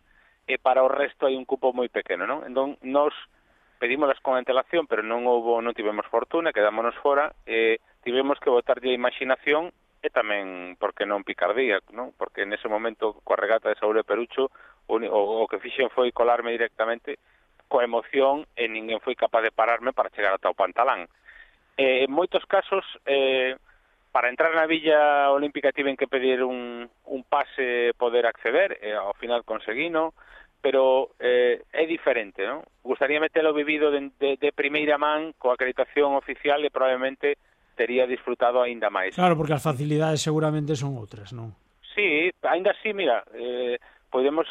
e para o resto hai un cupo moi pequeno, non? Entón, nos pedímolas con antelación, pero non houbo, non tivemos fortuna, quedámonos fora, e tivemos que botarlle a imaginación e tamén porque non picardía, non? Porque nese momento coa regata de Saúl e Perucho o, o, o que fixen foi colarme directamente coa emoción e ninguén foi capaz de pararme para chegar ata o pantalán. Eh, en moitos casos, eh, para entrar na Villa Olímpica tiven que pedir un, un pase poder acceder, e eh, ao final conseguino, pero eh, é diferente, non? Gustaríame telo vivido de, de, de primeira man coa acreditación oficial e probablemente tería disfrutado aínda máis. Claro, porque as facilidades seguramente son outras, non? Sí, aínda así, mira, eh, podemos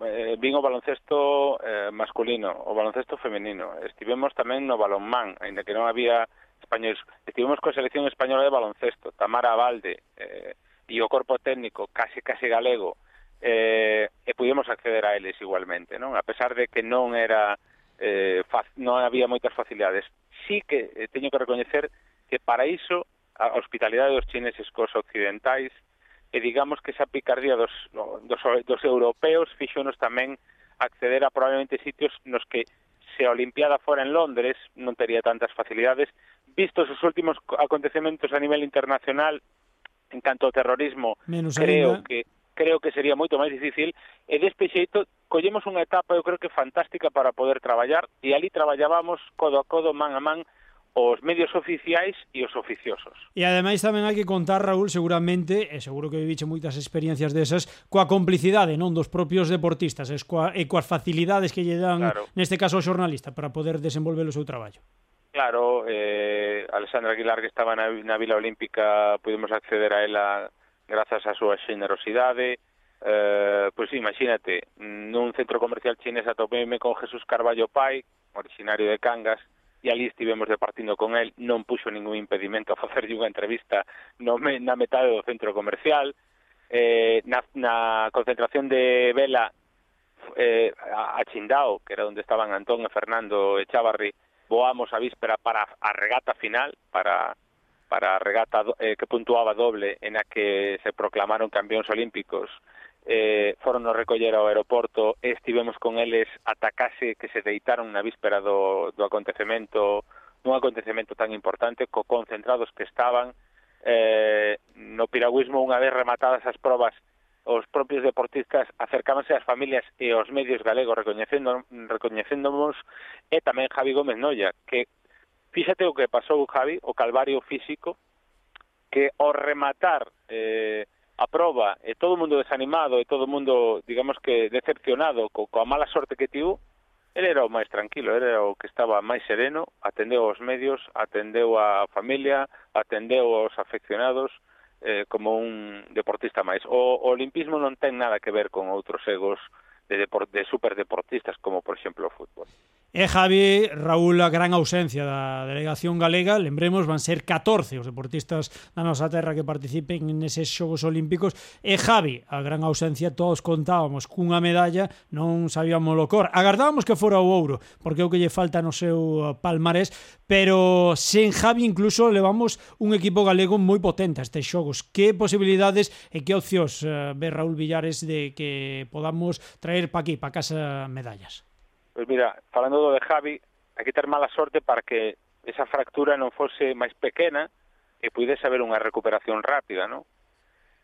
eh, vin o baloncesto eh, masculino, o baloncesto femenino. Estivemos tamén no balonmán, aínda que non había españoles. Estivemos coa selección española de baloncesto, Tamara Valde, eh, e o corpo técnico case case galego eh, e pudimos acceder a eles igualmente, non? A pesar de que non era eh, faz, non había moitas facilidades. Sí que eh, teño que recoñecer que para iso a hospitalidade dos chineses cos occidentais e digamos que esa picardía dos, dos, dos europeos fixonos tamén acceder a probablemente sitios nos que se a Olimpiada fora en Londres non tería tantas facilidades vistos os últimos acontecementos a nivel internacional en canto ao terrorismo Menos creo ainda. que creo que sería moito máis difícil e deste xeito collemos unha etapa eu creo que fantástica para poder traballar e ali traballábamos codo a codo, man a man os medios oficiais e os oficiosos. E ademais tamén hai que contar, Raúl, seguramente, e seguro que viviche moitas experiencias desas, coa complicidade non dos propios deportistas, e, coa, e coas facilidades que lle dan, claro. neste caso, ao xornalista, para poder desenvolver o seu traballo. Claro, eh, Alexandra Aguilar, que estaba na, na Vila Olímpica, pudemos acceder a ela grazas á súa xenerosidade, eh, pois imagínate, nun centro comercial chinés atopeime con Jesús Carballo Pai, originario de Cangas, e ali estivemos departindo con el, non puxo ningún impedimento a facerlle unha entrevista no me, na metade do centro comercial, eh, na, na concentración de Vela eh, a, a Chindao, que era onde estaban Antón e Fernando e Chavarri, voamos a víspera para a regata final, para para a regata eh, que puntuaba doble en a que se proclamaron campións olímpicos eh, foron nos recoller ao aeroporto e estivemos con eles ata case que se deitaron na víspera do, do acontecemento nun acontecemento tan importante co concentrados que estaban eh, no piragüismo unha vez rematadas as probas os propios deportistas acercábanse ás familias e aos medios galegos recoñecendo, recoñecéndonos e tamén Javi Gómez Noia que Fíxate o que pasou, Javi, o calvario físico, que ao rematar eh, a proba, e todo o mundo desanimado, e todo o mundo, digamos que, decepcionado co, coa mala sorte que tivo, ele era o máis tranquilo, era o que estaba máis sereno, atendeu aos medios, atendeu á familia, atendeu aos afeccionados, eh, como un deportista máis. O, o olimpismo non ten nada que ver con outros egos de, depor de superdeportistas como por exemplo o fútbol. E Javi, Raúl, a gran ausencia da delegación galega, lembremos, van ser 14 os deportistas da nosa terra que participen neses Xogos Olímpicos. E Javi, a gran ausencia, todos contábamos cunha medalla, non sabíamos o cor. Agardábamos que fora o ouro, porque é o que lle falta no seu eh, palmarés, pero sen Javi incluso levamos un equipo galego moi potente a estes Xogos. Que posibilidades e que opcións ve Raúl Villares de que podamos traer para para aquí, para casa medallas? Pois pues mira, falando do de Javi, hai que ter mala sorte para que esa fractura non fose máis pequena e pudese haber unha recuperación rápida, non?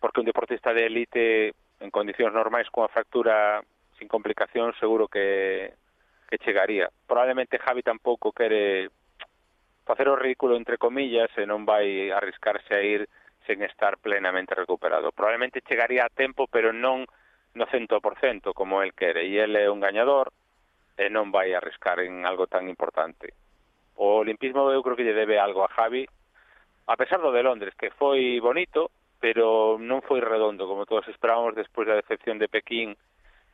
Porque un deportista de élite en condicións normais cunha fractura sin complicación seguro que que chegaría. Probablemente Javi tampouco quere facer o ridículo entre comillas e non vai arriscarse a ir sen estar plenamente recuperado. Probablemente chegaría a tempo, pero non no 100% como el quere e ele é un gañador e non vai arriscar en algo tan importante. O olimpismo eu creo que lle debe algo a Javi, a pesar do de Londres, que foi bonito, pero non foi redondo, como todos esperábamos despois da decepción de Pekín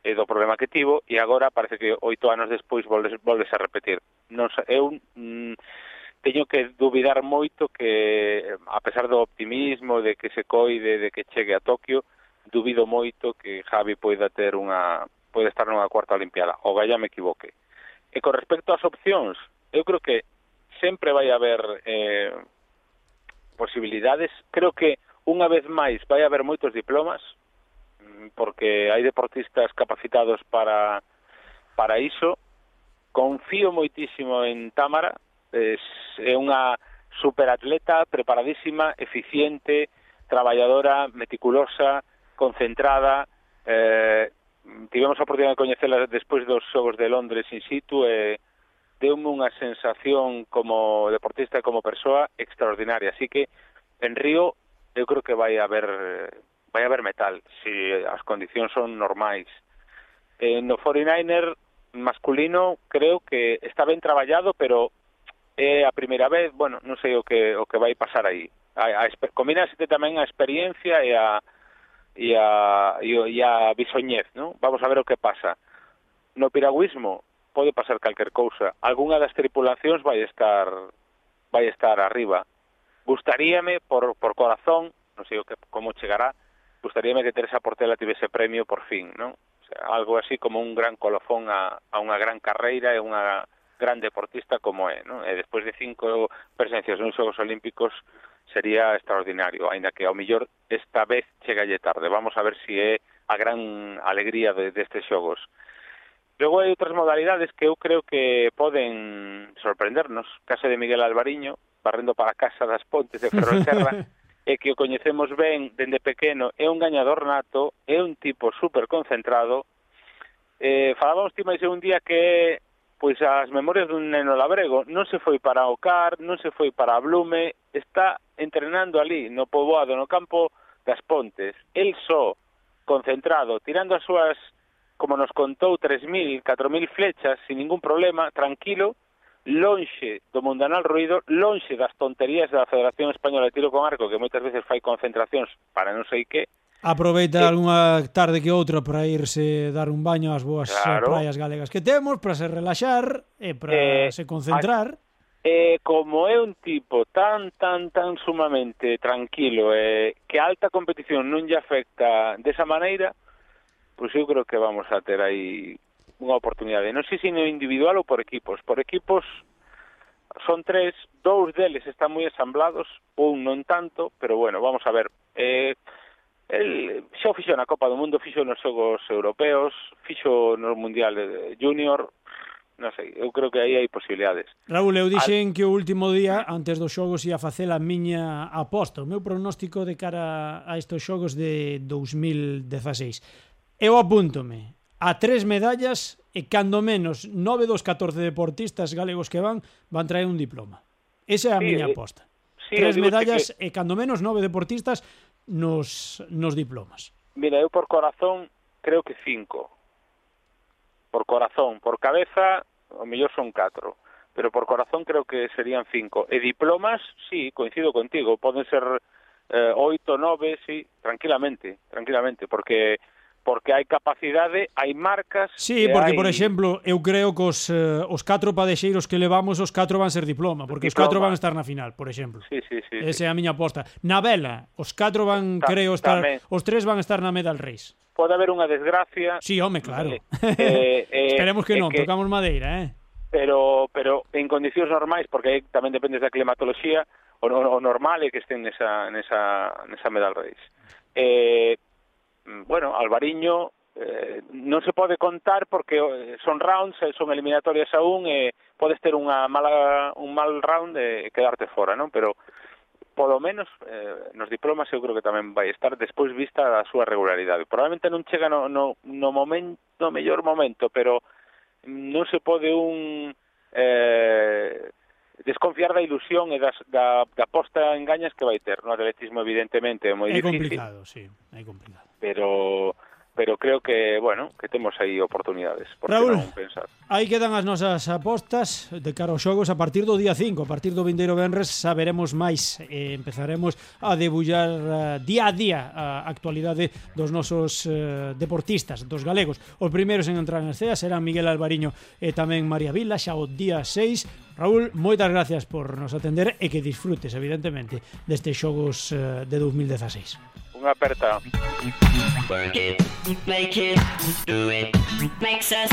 e do problema que tivo, e agora parece que oito anos despois volves, volves a repetir. Non, eu mm, teño que duvidar moito que, a pesar do optimismo, de que se coide, de que chegue a Tokio, dubido moito que Javi poida ter unha poida estar nunha cuarta olimpiada, o Gaia me equivoque. E con respecto ás opcións, eu creo que sempre vai haber eh, posibilidades, creo que unha vez máis vai haber moitos diplomas, mm, porque hai deportistas capacitados para para iso. Confío moitísimo en Támara, es, é unha superatleta, preparadísima, eficiente, traballadora, meticulosa, concentrada eh, tivemos a oportunidade de coñecela despois dos xogos de Londres in situ e deume unha sensación como deportista e como persoa extraordinaria, así que en Río eu creo que vai haber vai haber metal se as condicións son normais. Eh, no 49er masculino creo que está ben traballado, pero é a primeira vez, bueno, non sei o que o que vai pasar aí. A, a, combinas tamén a experiencia e a e a, e a Bisoñez, non? Vamos a ver o que pasa. No piragüismo pode pasar calquer cousa. Algúna das tripulacións vai estar vai estar arriba. Gustaríame por, por corazón, non sei o que como chegará, que Teresa Portela tivese premio por fin, non? O sea, algo así como un gran colofón a, a unha gran carreira e unha gran deportista como é. Non? E despois de cinco presencias nos Xogos Olímpicos sería extraordinario, aínda que ao mellor esta vez chegalle tarde. Vamos a ver se si é a gran alegría de, destes xogos. Logo hai outras modalidades que eu creo que poden sorprendernos. Caso de Miguel Alvariño, barrendo para casa das Pontes de Ferrolterra, e que o coñecemos ben dende pequeno, é un gañador nato, é un tipo super concentrado. Eh, falábamos ti máis un día que pois as memorias dun neno labrego. Non se foi para o Car, non se foi para a Blume, está entrenando ali, no poboado, no campo das Pontes. El só, concentrado, tirando as súas, como nos contou, 3.000, 4.000 flechas, sin ningún problema, tranquilo, lonxe do mundanal ruido, lonxe das tonterías da Federación Española de Tiro con Arco, que moitas veces fai concentracións para non sei que, Aproveita eh, algunha tarde que outra para irse dar un baño ás boas claro. praias galegas que temos para se relaxar e para eh, se concentrar. Eh, como é un tipo tan, tan, tan sumamente tranquilo eh, que a alta competición non lle afecta desa maneira, pois eu creo que vamos a ter aí unha oportunidade. Non sei se no individual ou por equipos. Por equipos son tres, dous deles están moi ensamblados, un non tanto, pero bueno, vamos a ver. Eh, El xa o fixo na Copa do Mundo, fixo nos xogos europeos, fixo nos mundial junior, non sei, eu creo que aí hai posibilidades. Raúl, eu dixen Al... que o último día antes dos xogos ia facer a miña aposta, o meu pronóstico de cara a estes xogos de 2016. Eu apúntome a tres medallas e cando menos 9 dos 14 deportistas galegos que van van traer un diploma. Esa é a sí, miña eh, aposta. Sí, tres medallas que... e cando menos nove deportistas nos, nos diplomas? Mira, eu por corazón creo que cinco. Por corazón, por cabeza, o mellor son catro. Pero por corazón creo que serían cinco. E diplomas, sí, coincido contigo, poden ser eh, oito, nove, sí, tranquilamente, tranquilamente, porque porque hai capacidade, hai marcas... Sí, porque, hai... por exemplo, eu creo que os, eh, os catro padexeiros que levamos, os catro van ser diploma, porque diploma. os catro van estar na final, por exemplo. Sí, sí, sí. Esa sí. é a miña aposta. Na vela, os catro van, Ta creo, estar... Tamén. Os tres van estar na medal race. Pode haber unha desgracia... Sí, home, claro. Eh, eh, Esperemos que eh, non, que... tocamos madeira, eh? Pero, pero en condicións normais, porque tamén depende da climatoloxía, o, o normal é que estén nesa, nesa, nesa medal race. Eh, Mm, bueno, Alvariño eh, non se pode contar porque eh, son rounds, eh, son eliminatorias aún e eh, podes ter unha mala un mal round e eh, quedarte fora, non? Pero polo menos eh, nos diplomas eu creo que tamén vai estar despois vista a súa regularidade. Probablemente non chega no, no, no momento, no mellor momento, pero non se pode un eh, desconfiar da ilusión e das, da, da posta en gañas que vai ter. No atletismo, evidentemente, é moi é difícil. É complicado, sí, é complicado pero pero creo que, bueno, que temos aí oportunidades, por Raúl, non pensar. Aí quedan as nosas apostas de cara aos xogos a partir do día 5, a partir do vindeiro venres saberemos máis, e empezaremos a debullar eh, día a día a actualidade dos nosos eh, deportistas, dos galegos. Os primeiros en entrar en escena serán Miguel Alvariño e tamén María Vila, xa o día 6. Raúl, moitas gracias por nos atender e que disfrutes, evidentemente, destes xogos eh, de 2016. Unha aperta. Work it, make it, do it, makes us.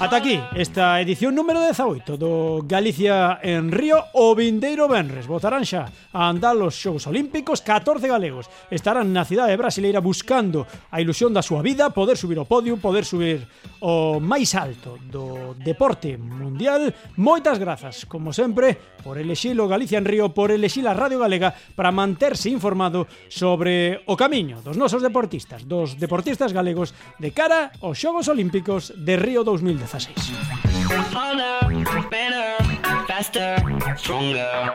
Ata aquí esta edición número 18 do Galicia en Río o Vindeiro Benres. Votarán xa a andar os xogos olímpicos 14 galegos. Estarán na cidade brasileira buscando a ilusión da súa vida, poder subir ao podio, poder subir o máis alto do deporte mundial. Moitas grazas, como sempre, por elexir o Galicia en Río, por elexir a Radio Galega para manterse informado sobre o camiño dos nosos deportistas, dos deportistas galegos de cara aos Xogos Olímpicos de Río 2012. 2016 Harder, better, faster, stronger.